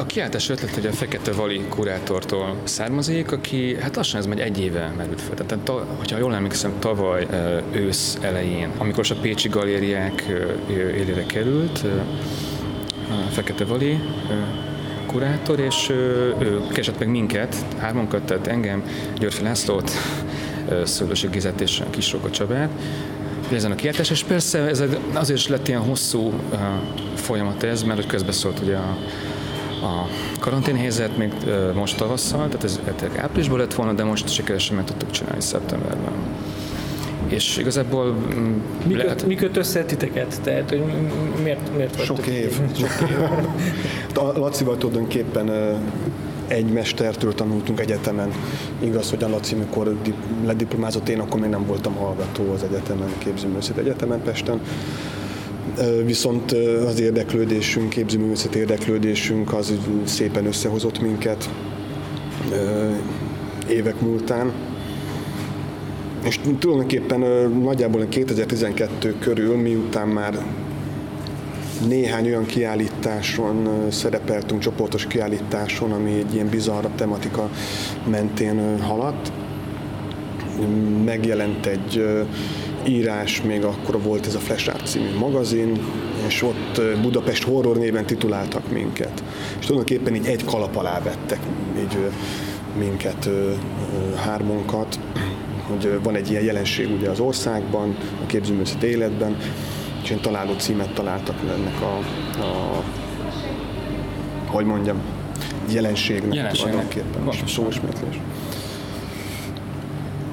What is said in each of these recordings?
A kiáltás ötlet hogy a Fekete Vali kurátortól származik, aki hát lassan ez megy egy éve merült fel. Tehát, ta, hogyha jól emlékszem, tavaly ősz elején, amikor a Pécsi galériák élére került, Fekete Vali kurátor, és ő keresett meg minket, hármunkat, tehát engem, Györfi Lászlót, Szőlősi Gizet és Kisroka Csabát, ezen a kiáltás, és persze ez azért is lett ilyen hosszú folyamat ez, mert hogy közbeszólt ugye a, a karanténhelyzet még most tavasszal, tehát ez áprilisban lett volna, de most sikeresen meg tudtuk csinálni szeptemberben. És igazából... Mm, mi, lehet... köt, mi köt össze titeket? Tehát, hogy miért, miért Sok év. Sok év. Lacival tulajdonképpen egy mestertől tanultunk egyetemen. Igaz, hogy a Laci, mikor lediplomázott, én akkor még nem voltam hallgató az egyetemen, képzőművészet egyetemen Pesten viszont az érdeklődésünk, képzőművészet érdeklődésünk az szépen összehozott minket évek múltán. És tulajdonképpen nagyjából 2012 körül, miután már néhány olyan kiállításon szerepeltünk, csoportos kiállításon, ami egy ilyen bizarrabb tematika mentén haladt. Megjelent egy írás, még akkor volt ez a Flash Art című magazin, és ott Budapest horror néven tituláltak minket. És tulajdonképpen így egy kalap alá vettek így minket, hármunkat, hogy van egy ilyen jelenség ugye az országban, a képzőművészet életben, és én találó címet találtak ennek a, a hogy mondjam, jelenségnek. Jelenségnek. Szóismétlés.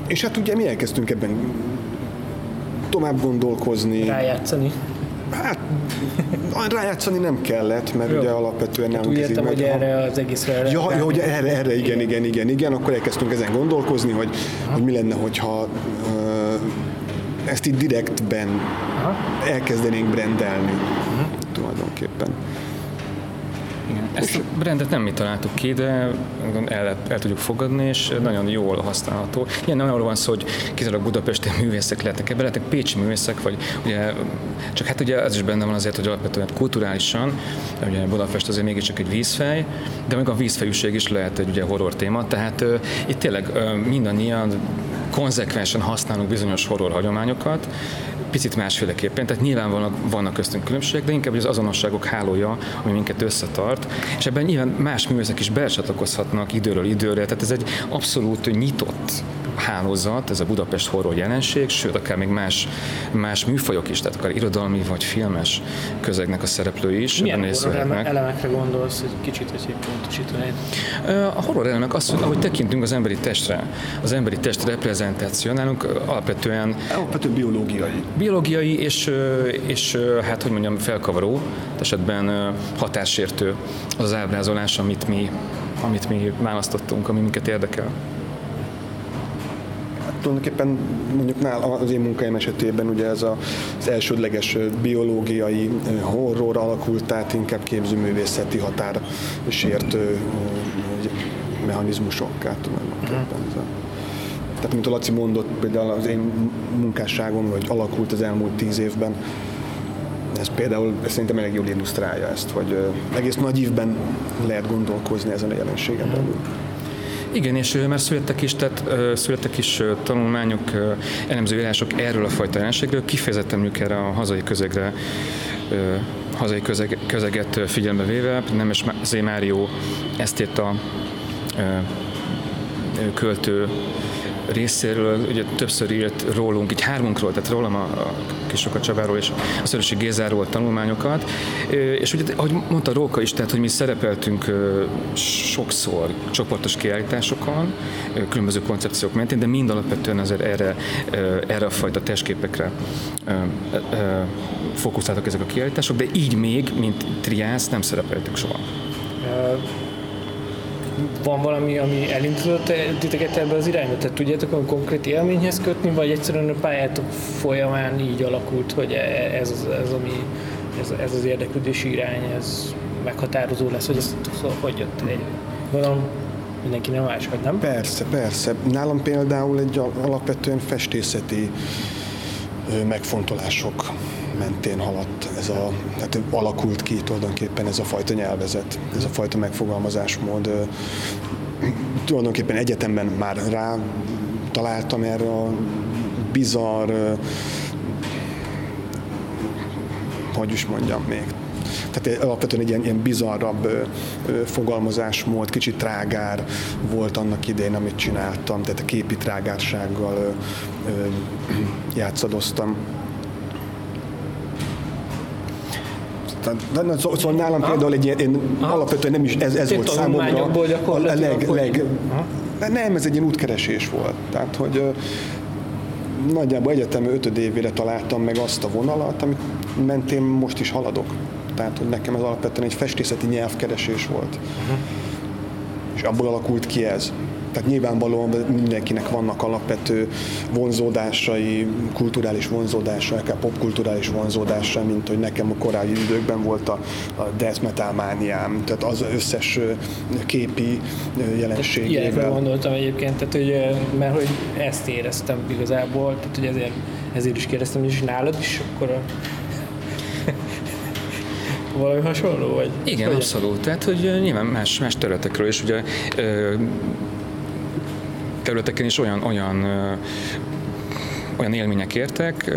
És hát ugye mi elkezdtünk ebben tovább gondolkozni. Rájátszani. Hát rájátszani nem kellett, mert Jó. ugye alapvetően nem Úgy értem, hogy erre az egészre Ja, ja hogy erre, erre, igen, igen, igen, igen, akkor elkezdtünk ezen gondolkozni, hogy, hogy mi lenne, hogyha uh, ezt így direktben Aha. elkezdenénk brendelni uh-huh. tulajdonképpen. Ezt a brandet nem mi találtuk ki, de el, el tudjuk fogadni, és nagyon jól használható. Ilyen nem arról van szó, hogy kizárólag budapesti művészek lehetnek ebben, lehetnek pécsi művészek, vagy ugye, csak hát ugye ez is benne van azért, hogy alapvetően kulturálisan, ugye Budapest azért mégiscsak egy vízfej, de meg a vízfejűség is lehet egy ugye horror téma, tehát uh, itt tényleg uh, mindannyian konzekvensen használunk bizonyos horror hagyományokat, picit másféleképpen, tehát nyilván vannak, vannak köztünk különbségek, de inkább az azonosságok hálója, ami minket összetart, és ebben nyilván más művészek is belecsatlakozhatnak időről időre, tehát ez egy abszolút nyitott hálózat, ez a Budapest horror jelenség, sőt, akár még más, más műfajok is, tehát akár irodalmi vagy filmes közegnek a szereplői is. Milyen horror elemekre gondolsz, hogy kicsit, hogy pontosítani? A horror elemek az, hogy ahogy tekintünk az emberi testre, az emberi test reprezentáció nálunk alapvetően... Alapvetően biológiai. Biológiai és, és hát, hogy mondjam, felkavaró, esetben határsértő az, az ábrázolás, amit mi, amit mi választottunk, ami minket érdekel tulajdonképpen mondjuk nál az én munkáim esetében ugye ez a, az elsődleges biológiai horror alakult, tehát inkább képzőművészeti határ sértő mechanizmusokká tulajdonképpen. Uh-huh. Tehát, mint a Laci mondott, például az én munkásságom, hogy alakult az elmúlt tíz évben, ez például ez szerintem elég jól illusztrálja ezt, hogy egész nagy évben lehet gondolkozni ezen a jelenségen belül. Igen, és már születtek is, tehát születtek is tanulmányok, elemzőírások erről a fajta jelenségről, kifejezetten mondjuk erre a hazai közegre hazai közeg, közeget figyelme véve, nem is Zé Mário ezt írt a költő részéről, ugye többször írt rólunk, így hármunkról, tehát rólam a, a Kisoka Csabáról és a Szörösi Gézáról tanulmányokat, és ugye, ahogy mondta Róka is, tehát, hogy mi szerepeltünk sokszor csoportos kiállításokon, különböző koncepciók mentén, de mind alapvetően azért erre, erre a fajta testképekre fókuszáltak ezek a kiállítások, de így még, mint triász nem szerepeltek soha. Van valami, ami elindított titeket ebbe az irányba? Tehát tudjátok a konkrét élményhez kötni, vagy egyszerűen a pályátok folyamán így alakult, hogy e- ez, az, ez, ami, ez, ez az érdeklődési irány, ez meghatározó lesz, hogy ez szóval hogy jött egy, gondolom, mindenki nem más, vagy nem? Persze, persze. Nálam például egy alapvetően festészeti megfontolások mentén haladt ez a, tehát alakult ki tulajdonképpen ez a fajta nyelvezet, ez a fajta megfogalmazásmód. Tulajdonképpen egyetemben már rá találtam erre a bizarr, hogy is mondjam még, tehát alapvetően egy ilyen, ilyen bizarrabb fogalmazásmód, kicsit trágár volt annak idején, amit csináltam, tehát a képi trágársággal játszadoztam. De, szóval nálam ha? például egy ilyen, én ha? alapvetően nem is ez, ez volt számomra a leg, leg, nem, ez egy ilyen útkeresés volt. Tehát, hogy nagyjából egyetem ötöd évére találtam meg azt a vonalat, amit mentén most is haladok. Tehát, hogy nekem ez alapvetően egy festészeti nyelvkeresés volt. Uh-huh. És abból alakult ki ez. Tehát nyilvánvalóan mindenkinek vannak alapvető vonzódásai, kulturális vonzódásai, akár popkulturális vonzódásai, mint hogy nekem a korábbi időkben volt a, a death metal mániám, tehát az összes képi jelenségével. Ilyenre gondoltam egyébként, tehát, hogy, mert hogy ezt éreztem igazából, tehát hogy ezért, ezért is kérdeztem, hogy is nálad is akkor a valami hasonló? Vagy Igen, hogy abszolút. Tehát, hogy nyilván más, más területekről is ugye területeken is olyan, olyan olyan élmények értek,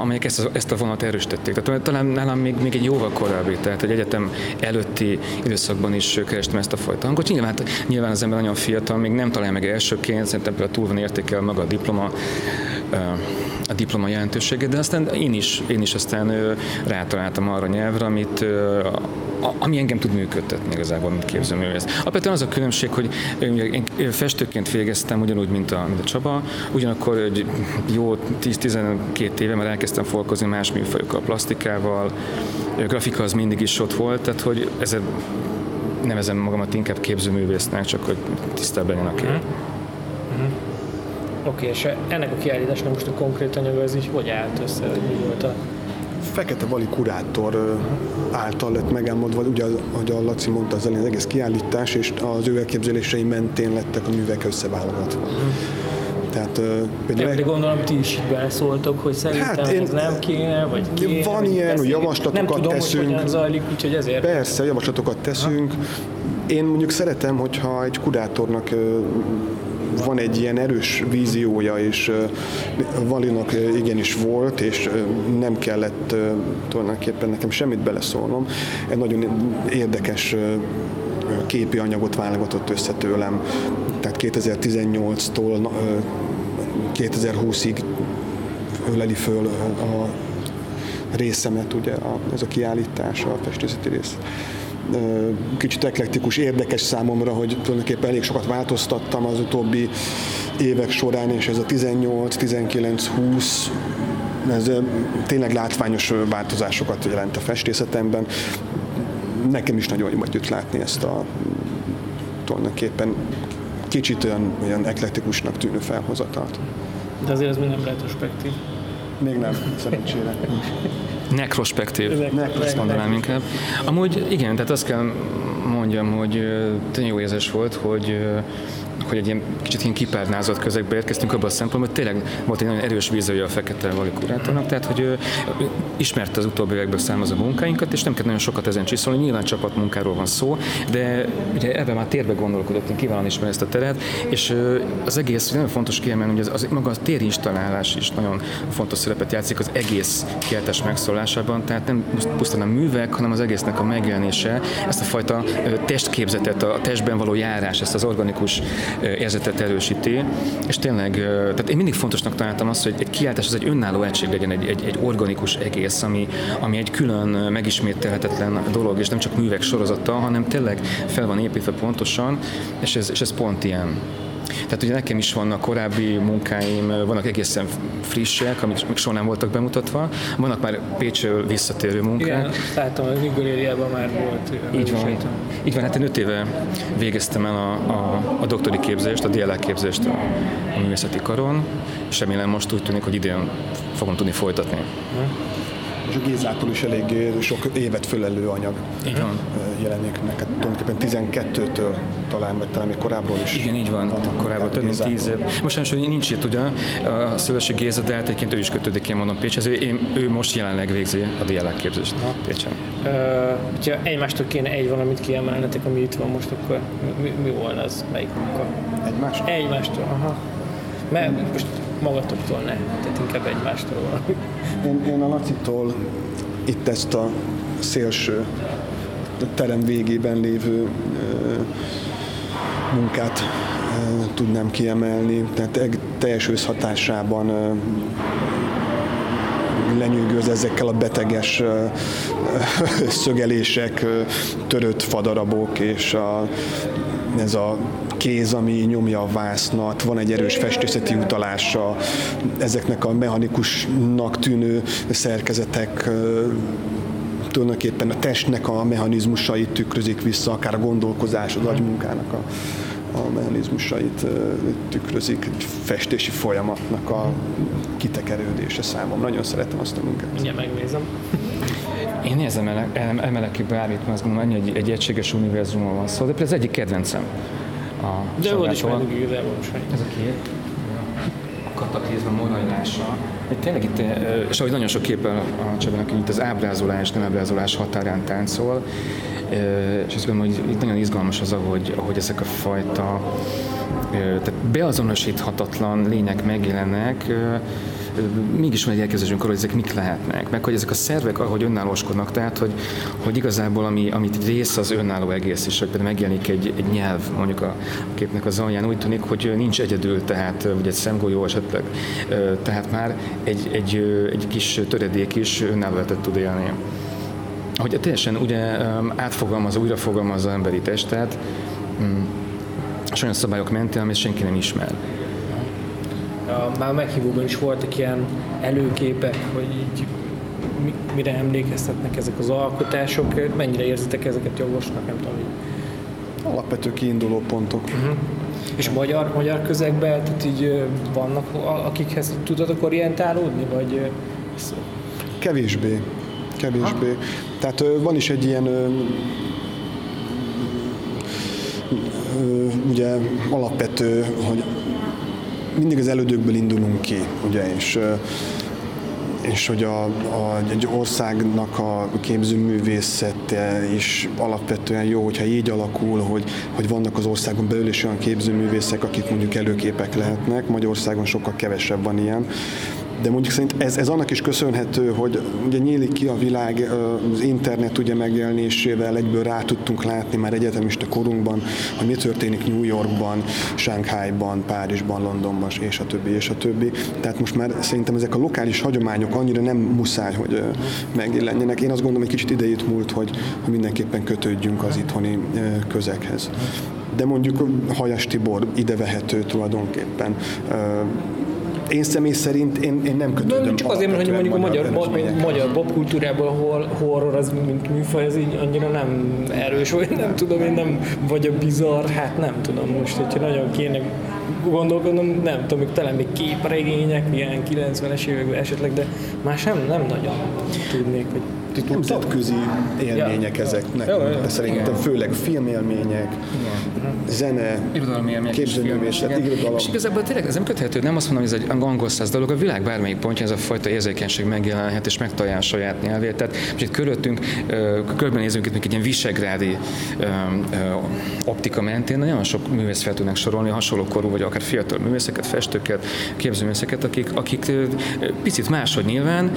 amelyek ezt ezt a vonat erősítették. Tehát talán nálam még, még egy jóval korábbi, tehát egy egyetem előtti időszakban is kerestem ezt a fajta hangot. Nyilván, nyilván az ember nagyon fiatal, még nem találja meg elsőként, szerintem például túl van értékel maga a diploma, a diploma jelentősége, de aztán én is, én is aztán rátaláltam arra a nyelvre, amit ami engem tud működtetni igazából, mint képzőművész. Alapvetően az a különbség, hogy én festőként végeztem ugyanúgy, mint a, mint a Csaba, ugyanakkor egy jó 10-12 éve már elkezdtem foglalkozni más műfajokkal, plastikával, a grafika az mindig is ott volt, tehát hogy ezzel nevezem magamat inkább képzőművésznek, csak hogy tisztában legyen a kép. Uh-huh. Oké, okay, és ennek a kiállításnak most a konkrét anyaga, ez így hogy állt össze, hogy mi volt a Fekete Vali kurátor által lett megálmodva, ugye, ahogy a Laci mondta, az az egész kiállítás, és az ő elképzelései mentén lettek a művek összeválogatva. Mm. Tehát, például... De gondolom, ti is beleszóltok, hogy szerintem hát én, ez nem kéne, vagy kéne. Van ilyen, hogy javaslatokat nem tudom, teszünk. Hogy zajlik, úgyhogy ezért. Persze, javaslatokat teszünk. Ha. Én mondjuk szeretem, hogyha egy kurátornak van egy ilyen erős víziója, és Valinak igenis volt, és nem kellett tulajdonképpen nekem semmit beleszólnom. Egy nagyon érdekes képi anyagot válogatott össze tőlem. Tehát 2018-tól 2020-ig öleli föl a részemet, ugye, ez a kiállítás, a festészeti rész kicsit eklektikus, érdekes számomra, hogy tulajdonképpen elég sokat változtattam az utóbbi évek során, és ez a 18, 19, 20 ez tényleg látványos változásokat jelent a festészetemben. Nekem is nagyon jött látni ezt a tulajdonképpen kicsit olyan, olyan eklektikusnak tűnő felhozatalt. De azért ez még nem retrospektív. Még nem, szerencsére. Nekrospektív, ezt mondanám inkább. Amúgy igen, tehát azt kell mondjam, hogy tényleg jó érzés volt, hogy hogy egy ilyen kicsit ilyen kipárnázott közegbe érkeztünk abban a szempontból, hogy tényleg volt egy nagyon erős vízője a fekete vali kurátornak, tehát hogy ő ismerte az utóbbi évekből származó munkáinkat, és nem kellett nagyon sokat ezen csiszolni, nyilván csapatmunkáról van szó, de ugye ebben már térbe gondolkodott, én kiválóan ismerem ezt a teret, és az egész nagyon fontos kiemelni, hogy az, az maga a térinstallálás is nagyon fontos szerepet játszik az egész kiáltás megszólásában, tehát nem pusztán a művek, hanem az egésznek a megjelenése, ezt a fajta testképzetet, a testben való járás, ezt az organikus érzetet erősíti, és tényleg, tehát én mindig fontosnak találtam azt, hogy egy kiáltás az egy önálló egység legyen, egy, egy, egy organikus egész, ami, ami egy külön megismételhetetlen dolog, és nem csak művek sorozata, hanem tényleg fel van építve pontosan, és ez, és ez pont ilyen. Tehát ugye nekem is vannak korábbi munkáim, vannak egészen frissek, amik soha nem voltak bemutatva, vannak már Pécsről visszatérő munkák. Igen, láttam, hogy Migorériában már volt. Így van. Így van, hát én öt éve végeztem el a, a, a doktori képzést, a DLL képzést a, a művészeti karon, és remélem most úgy tűnik, hogy idén fogom tudni folytatni. Hm és a Gézától is elég sok évet fölelő anyag így van. jelenik meg. Hát tulajdonképpen 12-től talán, vagy talán még korábban is. Igen, így van, van korábban több mint 10 év. Most hogy nincs itt ugye a Szövesi Géza, de hát egyébként ő is kötődik, én mondom Pécshez. Ő, ő most jelenleg végzi a DLA képzést Pécsen. Uh, ha egymástól kéne egy valamit kiemelnetek, ami itt van most, akkor mi, mi volna az, melyik munka? Egymástól? Egymástól, aha. Mert most magatoktól ne, tehát inkább egymástól valami. Én, én a Lacitól itt ezt a szélső terem végében lévő munkát tudnám kiemelni, tehát teljes összhatásában lenyűgöz ezekkel a beteges szögelések, törött fadarabok és a, ez a kéz, ami nyomja a vásznat, van egy erős festészeti utalása, ezeknek a mechanikusnak tűnő szerkezetek tulajdonképpen a testnek a mechanizmusait tükrözik vissza, akár a gondolkozás, az agymunkának a, a mechanizmusait tükrözik, egy festési folyamatnak a kitekerődése számom. Nagyon szeretem azt a munkát. Igen, megnézem. Én nézem emelek ki bármit, mert azt gondolom, hogy egy, egy egységes univerzumon van szó, de például az egyik kedvencem a De volt is meg igazából Ez a kép. A kataklizma morajlása. Tényleg itt, és ahogy nagyon sok képen a Csabának, itt az ábrázolás, nem ábrázolás határán táncol, és azt gondolom, hogy itt nagyon izgalmas az, ahogy, ahogy ezek a fajta tehát beazonosíthatatlan lények megjelennek, mégis van egy elképzelésünk hogy ezek mik lehetnek, meg hogy ezek a szervek ahogy önállóskodnak, tehát hogy, hogy igazából ami, amit egy rész az önálló egész, és hogy például megjelenik egy, egy nyelv mondjuk a képnek az alján, úgy tűnik, hogy nincs egyedül, tehát vagy egy szemgolyó esetleg, tehát már egy, egy, egy kis töredék is önálló tud élni. Hogy teljesen ugye átfogalmazza, újrafogalmazza az emberi testet, mm, és olyan szabályok mentén, amit senki nem ismer a, már meghívóban is voltak ilyen előképek, hogy így mire emlékeztetnek ezek az alkotások, mennyire érzitek ezeket jogosnak, nem tudom. Alapvető kiinduló pontok. Uh-huh. És magyar, magyar közegben tehát így vannak, akikhez tudod orientálódni, vagy Kevésbé. Kevésbé. Ha? Tehát van is egy ilyen ugye alapvető, hogy mindig az elődökből indulunk ki, ugye, és és hogy a, a, egy országnak a képzőművészete is alapvetően jó, hogyha így alakul, hogy, hogy vannak az országon belül is olyan képzőművészek, akik mondjuk előképek lehetnek. Magyarországon sokkal kevesebb van ilyen de mondjuk szerint ez, ez annak is köszönhető, hogy ugye nyílik ki a világ az internet ugye megjelenésével, egyből rá tudtunk látni már egyetemista korunkban, hogy mi történik New Yorkban, Shanghaiban, Párizsban, Londonban, és a többi, és a többi. Tehát most már szerintem ezek a lokális hagyományok annyira nem muszáj, hogy megjelenjenek. Én azt gondolom, egy kicsit idejét múlt, hogy, mindenképpen kötődjünk az itthoni közekhez de mondjuk Hajas Tibor ide vehető tulajdonképpen én személy szerint én, én nem kötődöm. De csak azért, hogy mondjuk a magyar, ma, magyar popkultúrában a horror az mint műfaj, ez így annyira nem erős, vagy nem tudom, én nem, vagy a bizarr, hát nem tudom most, hogyha nagyon kéne gondolkodnom, nem tudom, talán még képregények, ilyen 90-es években esetleg, de más nem, nem nagyon tudnék, hogy nemzetközi élmények ezeknek, de szerintem főleg filmélmények, zene, képzőművészet, irodalom. És igazából tényleg ez nem köthető, nem azt mondom, hogy ez egy angol száz dolog, a világ bármelyik pontja ez a fajta érzékenység megjelenhet és megtalálja saját nyelvét. Tehát most itt körülöttünk, körbenézünk itt egy ilyen visegrádi optika mentén, nagyon sok művész fel tudnak sorolni, hasonló korú vagy akár fiatal művészeket, festőket, képzőművészeket, akik, akik picit máshogy nyilván,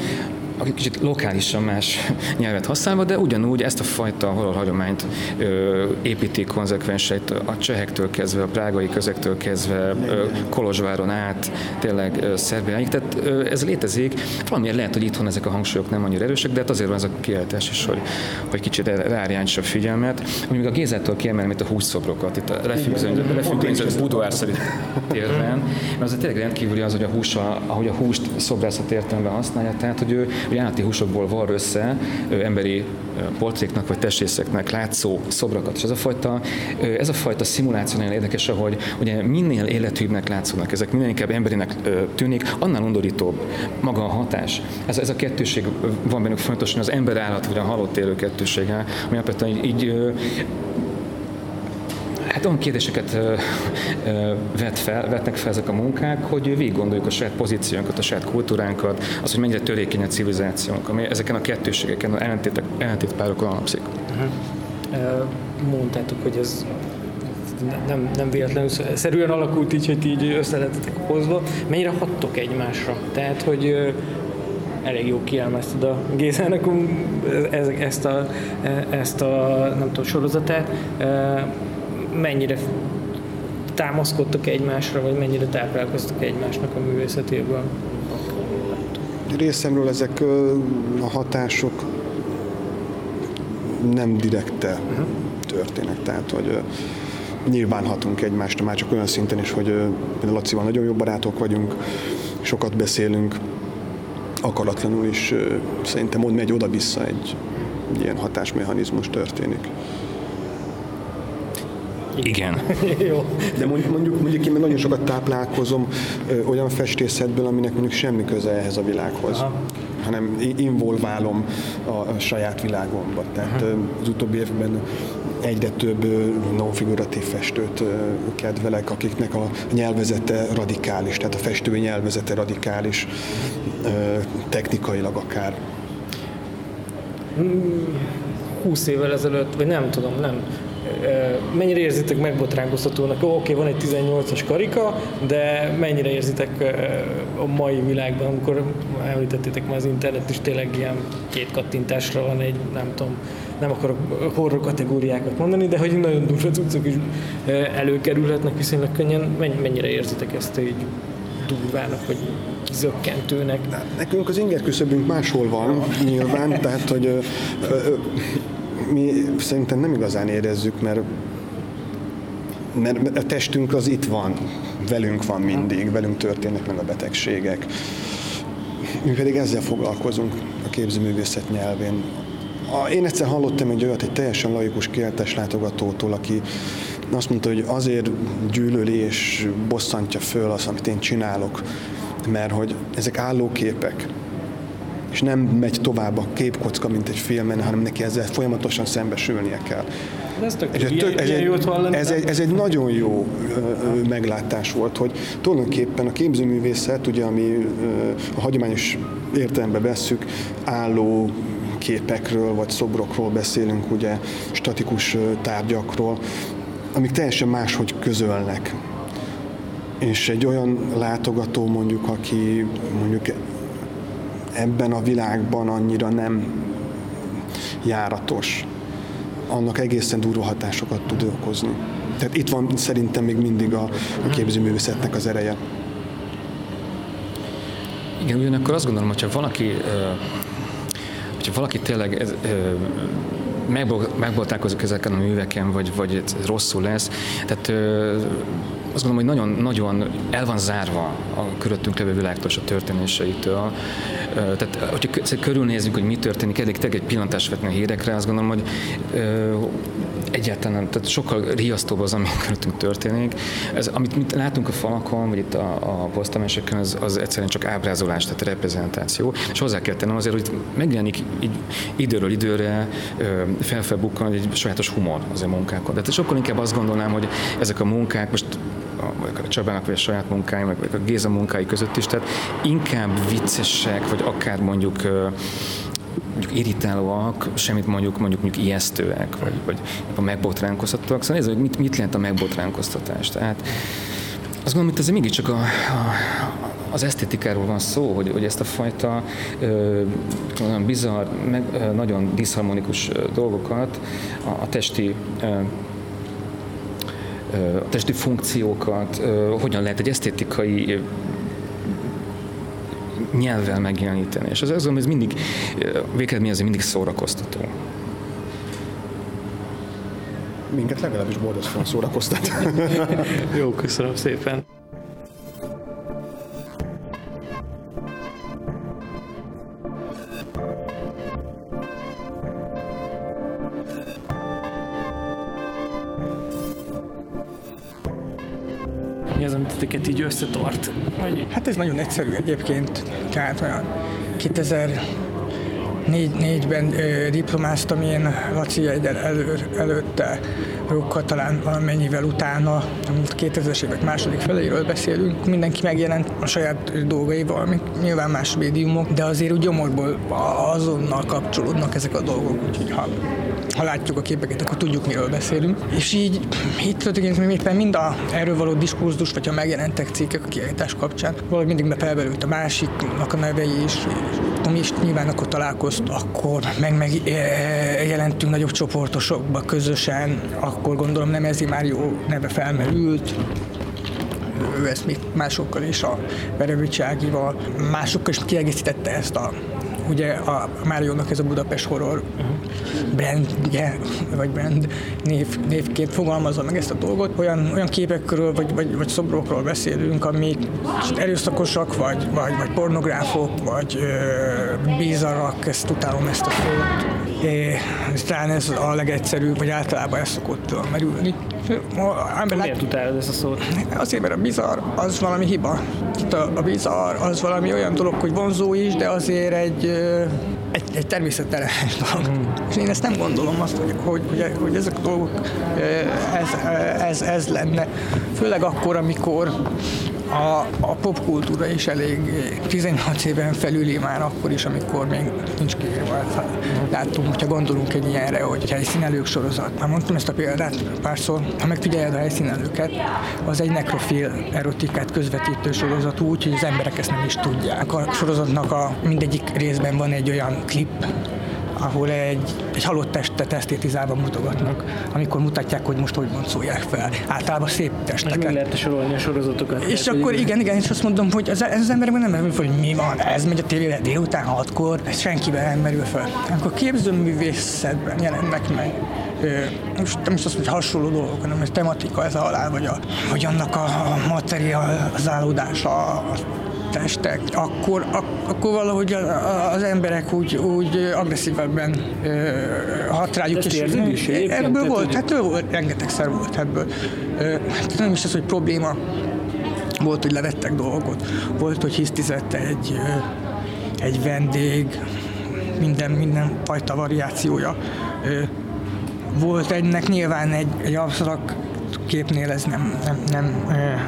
aki kicsit lokálisan más nyelvet használva, de ugyanúgy ezt a fajta horror hagyományt ö, építi konzekvenseit a csehektől kezdve, a prágai közektől kezdve, ö, Kolozsváron át, tényleg ö, Szerbiáig, tehát ö, ez létezik. Valamiért lehet, hogy itthon ezek a hangsúlyok nem annyira erősek, de hát azért van ez a kiállítás is, hogy, hogy kicsit ráirányítsa a figyelmet. Még a Gézától kiemelem itt a húszszobrokat, itt a lefüggönyzött Budóár térben, mert az tényleg rendkívüli az, hogy a hús, ahogy a húst szobrászat értelemben használja, tehát hogy ő hogy állati húsokból var össze emberi portréknak vagy testrészeknek látszó szobrakat. És ez a fajta, ez a fajta szimuláció nagyon érdekes, hogy ugye minél élethűbbnek látszódnak ezek, minél inkább emberinek tűnik, annál undorítóbb maga a hatás. Ez, ez a kettőség van bennük fontosan, az ember állat vagy a halott élő kettősége, ami alapvetően így, így Hát olyan kérdéseket ö, ö, vet fel, vetnek fel ezek a munkák, hogy végig gondoljuk a saját pozíciónkat, a saját kultúránkat, az, hogy mennyire törékeny a civilizációnk, ami ezeken a kettőségeken, a ellentétpárokon alapszik. Uh-huh. Mondtátok, hogy ez nem, nem véletlenül szerűen alakult így, hogy így össze hozva. Mennyire hattok egymásra? Tehát, hogy elég jó kielmezted a Gézának ezt a, ezt a nem tudom, sorozatát mennyire támaszkodtak egymásra, vagy mennyire táplálkoztak egymásnak a művészetéből? Részemről ezek a hatások nem direkte uh-huh. történnek, tehát hogy nyilván hatunk egymásra, már csak olyan szinten is, hogy például Lacival nagyon jó barátok vagyunk, sokat beszélünk, akaratlanul is szerintem mond megy oda-vissza egy, egy ilyen hatásmechanizmus történik. Igen. Jó. De mondjuk, mondjuk, én nagyon sokat táplálkozom ö, olyan festészetből, aminek mondjuk semmi köze ehhez a világhoz. Aha hanem involválom a, a saját világomba. Tehát Aha. az utóbbi évben egyre több non-figuratív festőt kedvelek, akiknek a nyelvezete radikális, tehát a festő nyelvezete radikális, technikailag akár. 20 évvel ezelőtt, vagy nem tudom, nem, mennyire érzitek megbotránkoztatónak? Oké, okay, van egy 18-as karika, de mennyire érzitek a mai világban, amikor említettétek már az internet is tényleg ilyen két kattintásra van egy, nem tudom, nem akarok horror kategóriákat mondani, de hogy nagyon durva cuccok is előkerülhetnek viszonylag könnyen. Mennyire érzitek ezt így durvának, vagy zökkentőnek? Nekünk az inger küszöbünk máshol van, nyilván, tehát hogy ö, ö, mi szerintem nem igazán érezzük, mert mert a testünk az itt van, velünk van mindig, velünk történnek meg a betegségek. Mi pedig ezzel foglalkozunk a képzőművészet nyelvén. Én egyszer hallottam egy olyat, egy teljesen laikus kiáltás látogatótól, aki azt mondta, hogy azért gyűlöli és bosszantja föl az, amit én csinálok, mert hogy ezek állóképek, és nem megy tovább a képkocka, mint egy filmen, hanem neki ezzel folyamatosan szembesülnie kell. Ez, tök, ez, tök, ez, egy, ez, egy, ez egy nagyon jó ö, meglátás volt, hogy tulajdonképpen a képzőművészet, ugye, ami ö, a hagyományos értelemben vesszük, álló képekről vagy szobrokról beszélünk, ugye statikus tárgyakról, amik teljesen máshogy közölnek. És egy olyan látogató mondjuk, aki mondjuk ebben a világban annyira nem járatos, annak egészen durva hatásokat tud okozni. Tehát itt van szerintem még mindig a, a képzőművészetnek az ereje. Igen, ugyanakkor azt gondolom, hogyha valaki, hogyha valaki tényleg ez, megboltálkozik ezeken a műveken, vagy, vagy rosszul lesz, tehát azt gondolom, hogy nagyon, nagyon el van zárva a körülöttünk levő világtól és a történéseitől. Tehát, hogyha körülnézzük, hogy mi történik, elég egy pillantást vetni a hírekre, azt gondolom, hogy egyáltalán, tehát sokkal riasztóbb az, ami körülöttünk történik. Ez, amit mit látunk a falakon, vagy itt a, a posztameseken, az, az egyszerűen csak ábrázolás, tehát reprezentáció. És hozzá kell tennem azért, hogy megjelenik így időről időre felfelbukkan egy sajátos humor az a munkákon. De sokkal inkább azt gondolnám, hogy ezek a munkák, most a Csabának vagy a saját munkái, meg a Géza munkái között is, tehát inkább viccesek, vagy akár mondjuk mondjuk irritálóak, semmit mondjuk, mondjuk, mondjuk ijesztőek, vagy, vagy a megbotránkoztatóak. Szóval ez, hogy mit, mit jelent a megbotránkoztatás. Tehát azt gondolom, hogy ez mégiscsak a, a, az esztétikáról van szó, hogy, hogy ezt a fajta ö, bizarr, meg, ö, nagyon diszharmonikus dolgokat a, a testi ö, a testi funkciókat, hogyan lehet egy esztétikai nyelvvel megjeleníteni. És az, az, ez mindig, végeredmény mindig szórakoztató. Minket legalábbis boldogszóan szórakoztat. Jó, köszönöm szépen. Összetart? Vagy... Hát ez nagyon egyszerű egyébként. Tehát olyan 2000 négy, négyben ö, diplomáztam én Laci egyen elő, előtte, Róka talán valamennyivel utána, a 2000-es évek második feleiről beszélünk, mindenki megjelent a saját dolgaival, amik nyilván más médiumok, de azért úgy gyomorból azonnal kapcsolódnak ezek a dolgok, úgyhogy ha ha látjuk a képeket, akkor tudjuk, miről beszélünk. És így itt tulajdonképpen éppen mind a erről való diskurzus, vagy ha megjelentek cikkek a kiállítás kapcsán, valahogy mindig befelberült a másiknak a nevei is, és mi is nyilván akkor találkozt, akkor meg, meg e, jelentünk nagyobb csoportosokba közösen, akkor gondolom nem ez már jó neve felmerült, ő ezt még másokkal is, a Verevicságival, másokkal is kiegészítette ezt a ugye a Máriónak ez a Budapest Horror brandje, vagy brand név, névként fogalmazza meg ezt a dolgot. Olyan, olyan képekről, vagy, vagy, vagy szobrokról beszélünk, amik erőszakosak, vagy, vagy, vagy pornográfok, vagy ö, bizarrak, ezt utálom ezt a szót. É, talán ez a legegyszerűbb, vagy általában ez szokott merülni. Miért utálod ezt a szót? Azért, mert a bizarr az valami hiba. A, a bizarr az valami olyan dolog, hogy vonzó is, de azért egy, egy, egy természettelen dolog. Mm. És én ezt nem gondolom azt, hogy, hogy, hogy, hogy ezek a dolgok ez, ez, ez lenne. Főleg akkor, amikor a, a popkultúra is elég 18 éven felüli már akkor is, amikor még nincs kiírva. Láttunk, hogyha gondolunk egy ilyenre, hogy helyszínelők sorozat. Már mondtam ezt a példát párszor, ha megfigyeled a helyszínelőket, az egy nekrofil erotikát közvetítő sorozat úgy, hogy az emberek ezt nem is tudják. A sorozatnak a mindegyik részben van egy olyan klip, ahol egy, egy halott testet esztétizálva mutogatnak, amikor mutatják, hogy most hogy szólják fel. Általában szép testeket. Meg lehet sorolni a sorozatokat. És tehát, akkor igen, igen, és azt mondom, hogy ez, ez az emberek nem merül hogy mi van, ez megy a tévére délután hatkor, ez senkiben nem merül fel. Amikor képzőművészetben jelennek meg most nem is azt, hogy hasonló dolgok, hanem ez tematika, ez a halál, vagy, a, vagy annak a, a materializálódása, a testek, akkor, ak, akkor valahogy az emberek úgy, úgy agresszívebben hat rájuk. És is ebből volt, hát volt, rengetegszer volt ebből. Hát nem is az, hogy probléma, volt, hogy levettek dolgot, volt, hogy hisztizett egy, egy vendég, minden, minden fajta variációja. Volt egynek nyilván egy, egy absztrakt képnél ez nem, nem, nem,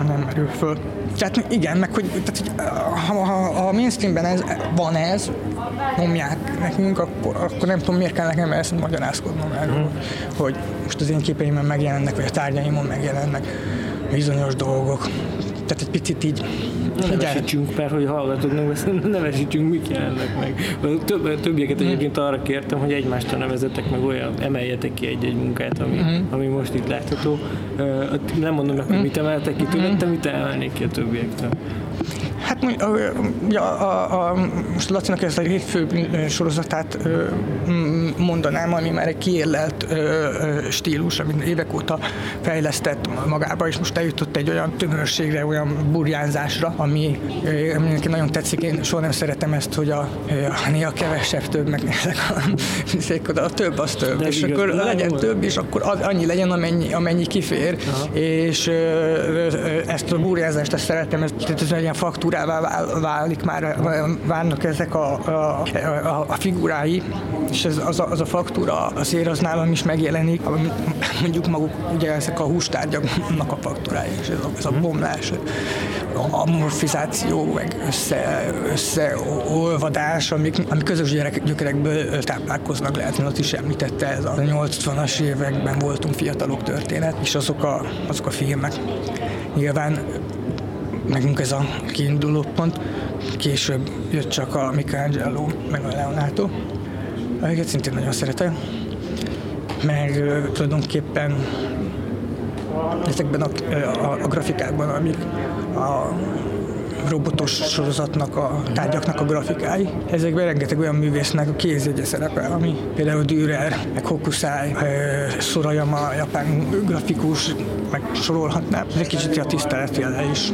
nem merül föl. Tehát igen, meg hogy tehát, ha, ha, ha a mainstreamben ez, van ez, nyomják nekünk, akkor, akkor nem tudom, miért kell nekem ezt magyarázkodnom erről, mm. hogy most az én képeimben megjelennek, vagy a tárgyaimon megjelennek bizonyos dolgok tehát egy picit így... Ne nevesítsünk, mert hogy hallgatóknak nevesítsünk, mik jelennek meg. Több, többieket egyébként arra kértem, hogy egymástól nevezetek meg olyan, emeljetek ki egy-egy munkát, ami, mm. ami most itt látható. Nem mondom meg, hogy mit emeltek ki tőled, te mit emelnék ki a többiektől? Hát ja, a, a, most Lacinak ezt a hétfő sorozatát mondanám, ami már egy kiérlelt stílus, amit évek óta fejlesztett magába, és most eljutott egy olyan tömörségre, olyan burjánzásra, ami, ami nagyon tetszik. Én soha nem szeretem ezt, hogy a, a néha kevesebb több, meg a, a több az több, De és igaz, akkor legyen több, és akkor az, annyi legyen, amennyi, amennyi kifér, Aha. és ezt a burjánzást ezt szeretem, ez, ez egy ilyen faktúrá figurává válik már, válnak ezek a, a, a, a figurái, és ez, az, a, az a faktúra azért az nálam is megjelenik, mondjuk maguk ugye ezek a hústárgyaknak a faktúrái, és ez a, ez a bomlás, a morfizáció, meg össze, összeolvadás, amik, amik közös gyerek, gyökerekből táplálkoznak, lehet, azt is említette, ez a 80-as években voltunk fiatalok történet, és azok a, azok a filmek. Nyilván nekünk ez a kiinduló pont. Később jött csak a Michelangelo, meg a Leonardo, akiket szintén nagyon szeretem. Meg tulajdonképpen ezekben a, a, a grafikákban, amik a robotos sorozatnak, a tárgyaknak a grafikái. Ezekben rengeteg olyan művésznek a kézjegye szerepel, ami például Dürer, meg Hokusai, Sorayama, japán grafikus, meg sorolhatnám. Ez egy kicsit a tiszteletjele is.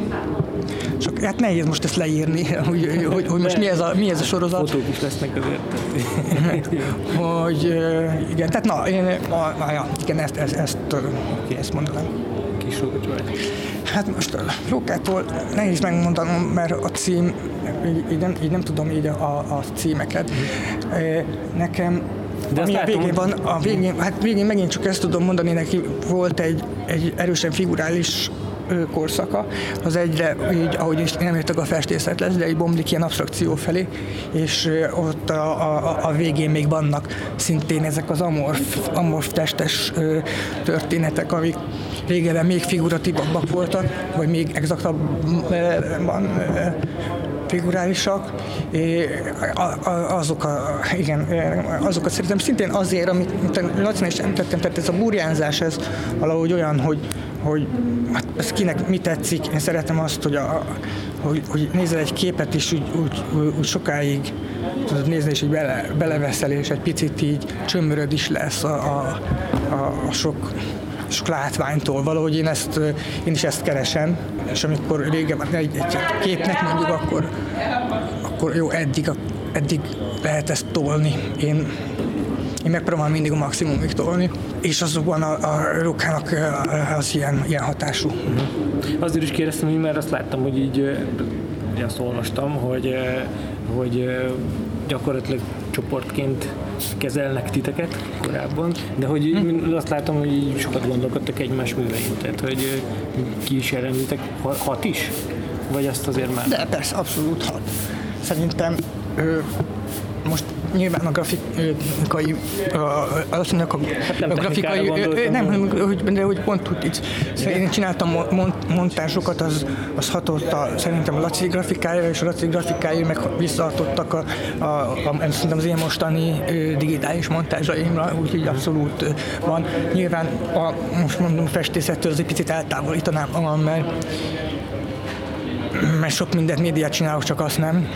Csak hát nehéz most ezt leírni, hogy, hogy, hogy most mi ez, a, mi ez a sorozat. Fotók is lesznek azért. hogy igen, tehát na, én, a, a, ja, igen, ezt, ezt, ezt, ezt, mondanám. Kis vagy. Hát most Rókától nehéz megmondanom, mert a cím, így, így, nem, így nem tudom így a, a címeket. Nekem de ami a végén van, a végén, hát végén megint csak ezt tudom mondani, neki volt egy, egy erősen figurális korszaka, az egyre így, ahogy is nem értek a festészet lesz, de egy bomlik ilyen abstrakció felé, és ott a, a, a végén még vannak szintén ezek az amorf, amorf testes történetek, amik régebben még figuratívabbak voltak, vagy még exaktabban figurálisak, azok, a, igen, azokat szerintem szintén azért, amit, Laci is említettem, tehát ez a burjánzás, ez valahogy olyan, hogy, hogy hát ez kinek mi tetszik, én szeretem azt, hogy, a, hogy, hogy nézel egy képet, és úgy, úgy, úgy sokáig tudod nézni, és így bele, beleveszel, és egy picit így csömöröd is lesz a, a, a, a sok sok látványtól. Valahogy én, ezt, én is ezt keresem, és amikor régebben egy, egy képnek mondjuk, akkor, akkor jó, eddig, eddig lehet ezt tolni. Én, én megpróbálom mindig a maximumig tolni, és azokban a, a rukának az ilyen, ilyen hatású. Uh-huh. Azért is kérdeztem, mert azt láttam, hogy így azt olvastam, hogy, hogy gyakorlatilag csoportként kezelnek titeket korábban, de hogy hm. azt látom, hogy sokat gondolkodtak egymás művein, tehát hogy ki is jelenlitek, hat is? Vagy azt azért már? De persze, abszolút hat. Szerintem most nyilván a grafikai, azt mondják, a, hát a grafikai, nem, hogy, de hogy pont úgy így, én csináltam montázsokat, az, az hatott a, szerintem a Laci grafikája, és a Laci grafikája meg visszahatottak a, a, a, szerintem az én mostani digitális montázsaimra, úgyhogy abszolút van. Nyilván a, most mondom, festészettől az egy picit eltávolítanám magam, mert mert sok mindent médiát csinálok, csak azt nem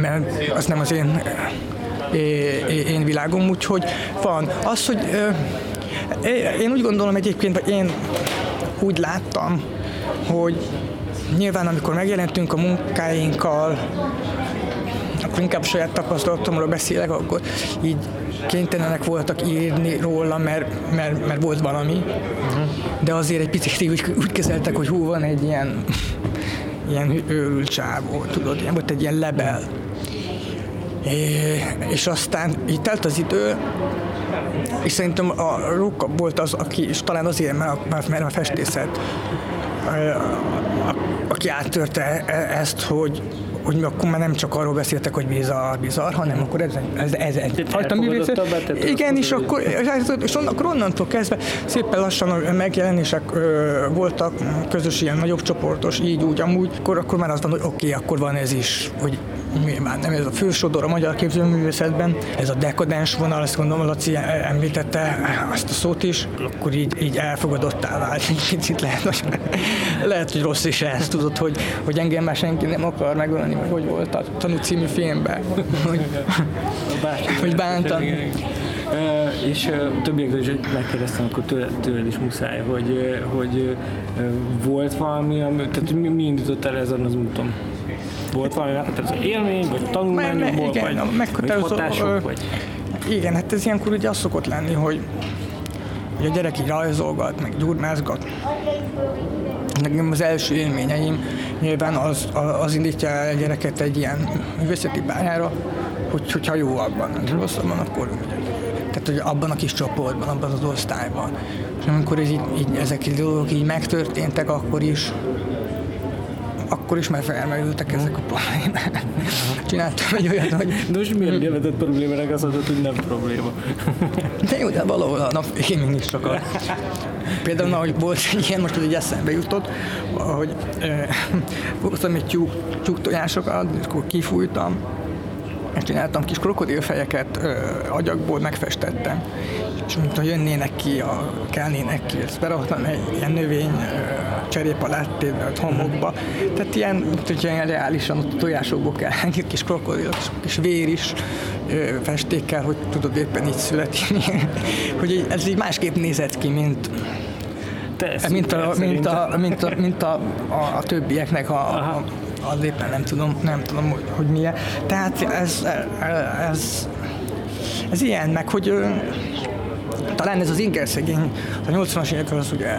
mert az nem az én, én világom, úgyhogy van. Az, hogy én úgy gondolom egyébként, vagy én úgy láttam, hogy nyilván amikor megjelentünk a munkáinkkal, akkor inkább saját tapasztalatomról beszélek, akkor így kénytelenek voltak írni róla, mert, mert, mert volt valami, uh-huh. de azért egy picit úgy, úgy kezeltek, hogy hú, van egy ilyen ilyen őrült csávó, tudod, ilyen volt egy ilyen lebel. És aztán így telt az idő, és szerintem a Róka volt az, aki, és talán azért, mert, mert a festészet, aki áttörte e, ezt, hogy, hogy akkor már nem csak arról beszéltek, hogy bizarr, bizarr, hanem akkor ez, ez, ez egy fajta művészet. Igen, és akkor, és akkor onnantól kezdve szépen lassan megjelenések ö, voltak, közös ilyen nagyobb csoportos, így úgy, amúgy, akkor, akkor már az van, hogy oké, okay, akkor van ez is, hogy nyilván nem ez a fősodor a magyar képzőművészetben, ez a dekadens vonal, ezt gondolom Laci említette azt a szót is, akkor így, így elfogadottá vált. Kicsit lehet, hogy, lehet, hogy rossz is ez, tudod, hogy, hogy engem már senki nem akar megölni, vagy hogy volt a tanú című filmben, hogy, hogy bántam. Uh, és uh, többiekről is megkérdeztem, akkor tőled, tőled is muszáj, hogy, hogy uh, volt valami, ami, tehát mi, mi indított el ezen az úton? Volt valami meghatározó élmény, vagy tanulmányokból, igen, vagy, meghatározó, vagy hatások, vagy... Igen, hát ez ilyenkor ugye az szokott lenni, hogy, hogy a gyerek így rajzolgat, meg gyurmázgat. Nekem az első élményeim nyilván az, az indítja a gyereket egy ilyen művészeti pályára, hogy, hogyha jó abban, rosszabban, akkor tehát hogy abban a kis csoportban, abban az osztályban. És amikor ez így, így, ezek a dolgok így megtörténtek, akkor is akkor is már felmerültek ezek a problémák. Csináltam egy olyat, hogy... De most miért nevetett problémának azt mondod, hogy nem probléma? De jó, de valahol a nap végén csak a... Például, hogy volt egy ilyen, most egy eszembe jutott, hogy eh, fogtam egy tyúk, tyúk tojásokat, és akkor kifújtam, és csináltam kis krokodilfejeket ö, agyagból, megfestettem. És mintha jönnének ki, a, kelnének ki, ezt beraktam egy ilyen növény ö, cserép alá homokba. Tehát ilyen, mint hogy ilyen reálisan ott a tojásokból kell egy kis krokodil, kis vér is festékkel, hogy tudod éppen így születni. hogy ez így másképp nézett ki, mint mint a, mint a, mint a, mint a, a, a többieknek a, a, az éppen nem tudom, nem tudom, hogy, hogy milyen. Tehát ez, ez, ez ilyen, meg hogy talán ez az ingerszegény, a 80-as évekről az ugye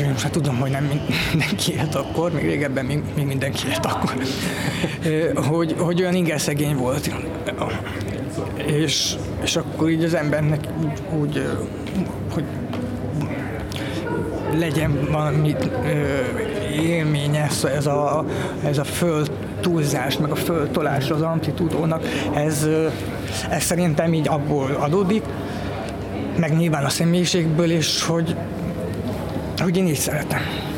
most hát tudom, hogy nem mindenki élt akkor, még régebben még, még mindenki élt akkor, hogy, hogy olyan ingerszegény volt. És, és akkor így az embernek úgy, úgy hogy legyen valami élmény ez, ez a, ez a föld túlzás, meg a föltolás az amplitúdónak, ez, ez szerintem így abból adódik, meg nyilván a személyiségből is, hogy, hogy én így szeretem.